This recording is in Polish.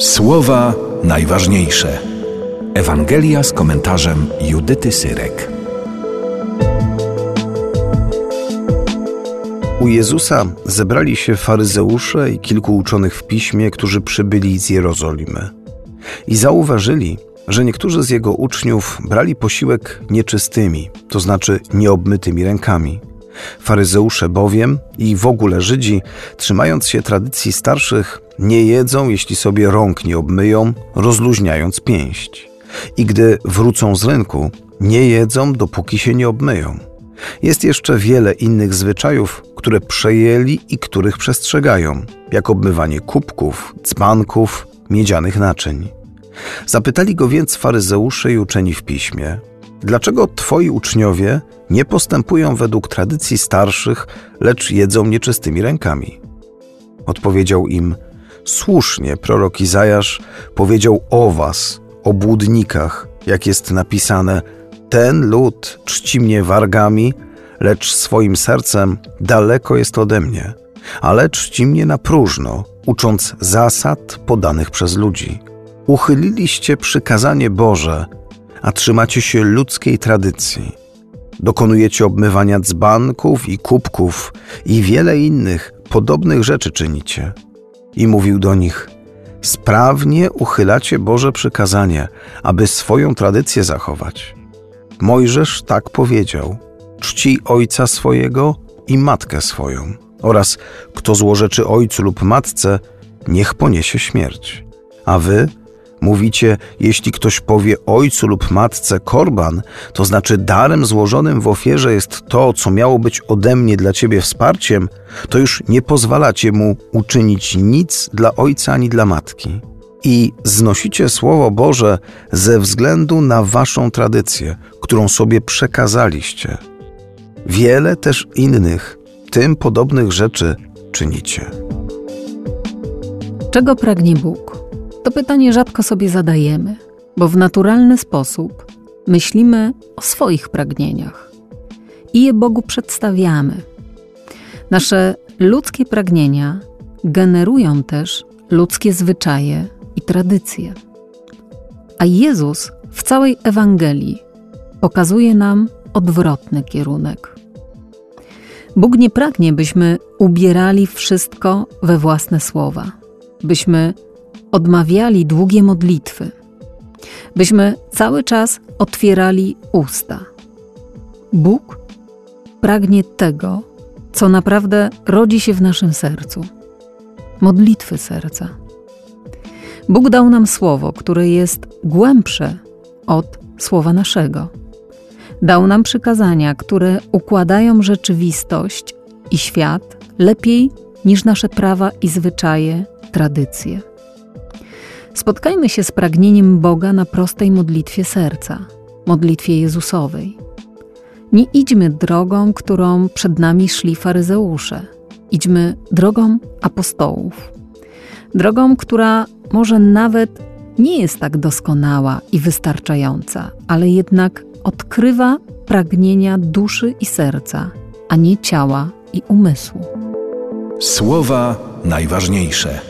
Słowa najważniejsze. Ewangelia z komentarzem Judyty Syrek. U Jezusa zebrali się faryzeusze i kilku uczonych w piśmie, którzy przybyli z Jerozolimy. I zauważyli, że niektórzy z jego uczniów brali posiłek nieczystymi, to znaczy nieobmytymi rękami. Faryzeusze bowiem i w ogóle Żydzi, trzymając się tradycji starszych, nie jedzą, jeśli sobie rąk nie obmyją, rozluźniając pięść. I gdy wrócą z rynku, nie jedzą, dopóki się nie obmyją. Jest jeszcze wiele innych zwyczajów, które przejęli i których przestrzegają, jak obmywanie kubków, dzbanków, miedzianych naczyń. Zapytali go więc faryzeusze i uczeni w piśmie, dlaczego twoi uczniowie nie postępują według tradycji starszych, lecz jedzą nieczystymi rękami? Odpowiedział im, słusznie prorok Izajasz powiedział o was, o błudnikach, jak jest napisane, ten lud czci mnie wargami, lecz swoim sercem daleko jest ode mnie, ale czci mnie na próżno, ucząc zasad podanych przez ludzi. Uchyliliście przykazanie Boże, a trzymacie się ludzkiej tradycji. Dokonujecie obmywania dzbanków i kubków i wiele innych podobnych rzeczy czynicie. I mówił do nich: Sprawnie uchylacie Boże przykazanie, aby swoją tradycję zachować. Mojżesz tak powiedział: Czci ojca swojego i matkę swoją, oraz kto złorzeczy ojcu lub matce, niech poniesie śmierć. A wy Mówicie, jeśli ktoś powie ojcu lub matce korban, to znaczy darem złożonym w ofierze jest to, co miało być ode mnie dla ciebie wsparciem, to już nie pozwalacie mu uczynić nic dla ojca ani dla matki. I znosicie Słowo Boże ze względu na waszą tradycję, którą sobie przekazaliście. Wiele też innych, tym podobnych rzeczy czynicie. Czego pragnie Bóg? To pytanie rzadko sobie zadajemy, bo w naturalny sposób myślimy o swoich pragnieniach i je Bogu przedstawiamy. Nasze ludzkie pragnienia generują też ludzkie zwyczaje i tradycje. A Jezus w całej Ewangelii pokazuje nam odwrotny kierunek. Bóg nie pragnie, byśmy ubierali wszystko we własne słowa, byśmy odmawiali długie modlitwy, byśmy cały czas otwierali usta. Bóg pragnie tego, co naprawdę rodzi się w naszym sercu modlitwy serca. Bóg dał nam słowo, które jest głębsze od słowa naszego. Dał nam przykazania, które układają rzeczywistość i świat lepiej niż nasze prawa i zwyczaje, tradycje. Spotkajmy się z pragnieniem Boga na prostej modlitwie serca, modlitwie Jezusowej. Nie idźmy drogą, którą przed nami szli faryzeusze. Idźmy drogą apostołów. Drogą, która może nawet nie jest tak doskonała i wystarczająca, ale jednak odkrywa pragnienia duszy i serca, a nie ciała i umysłu. Słowa najważniejsze.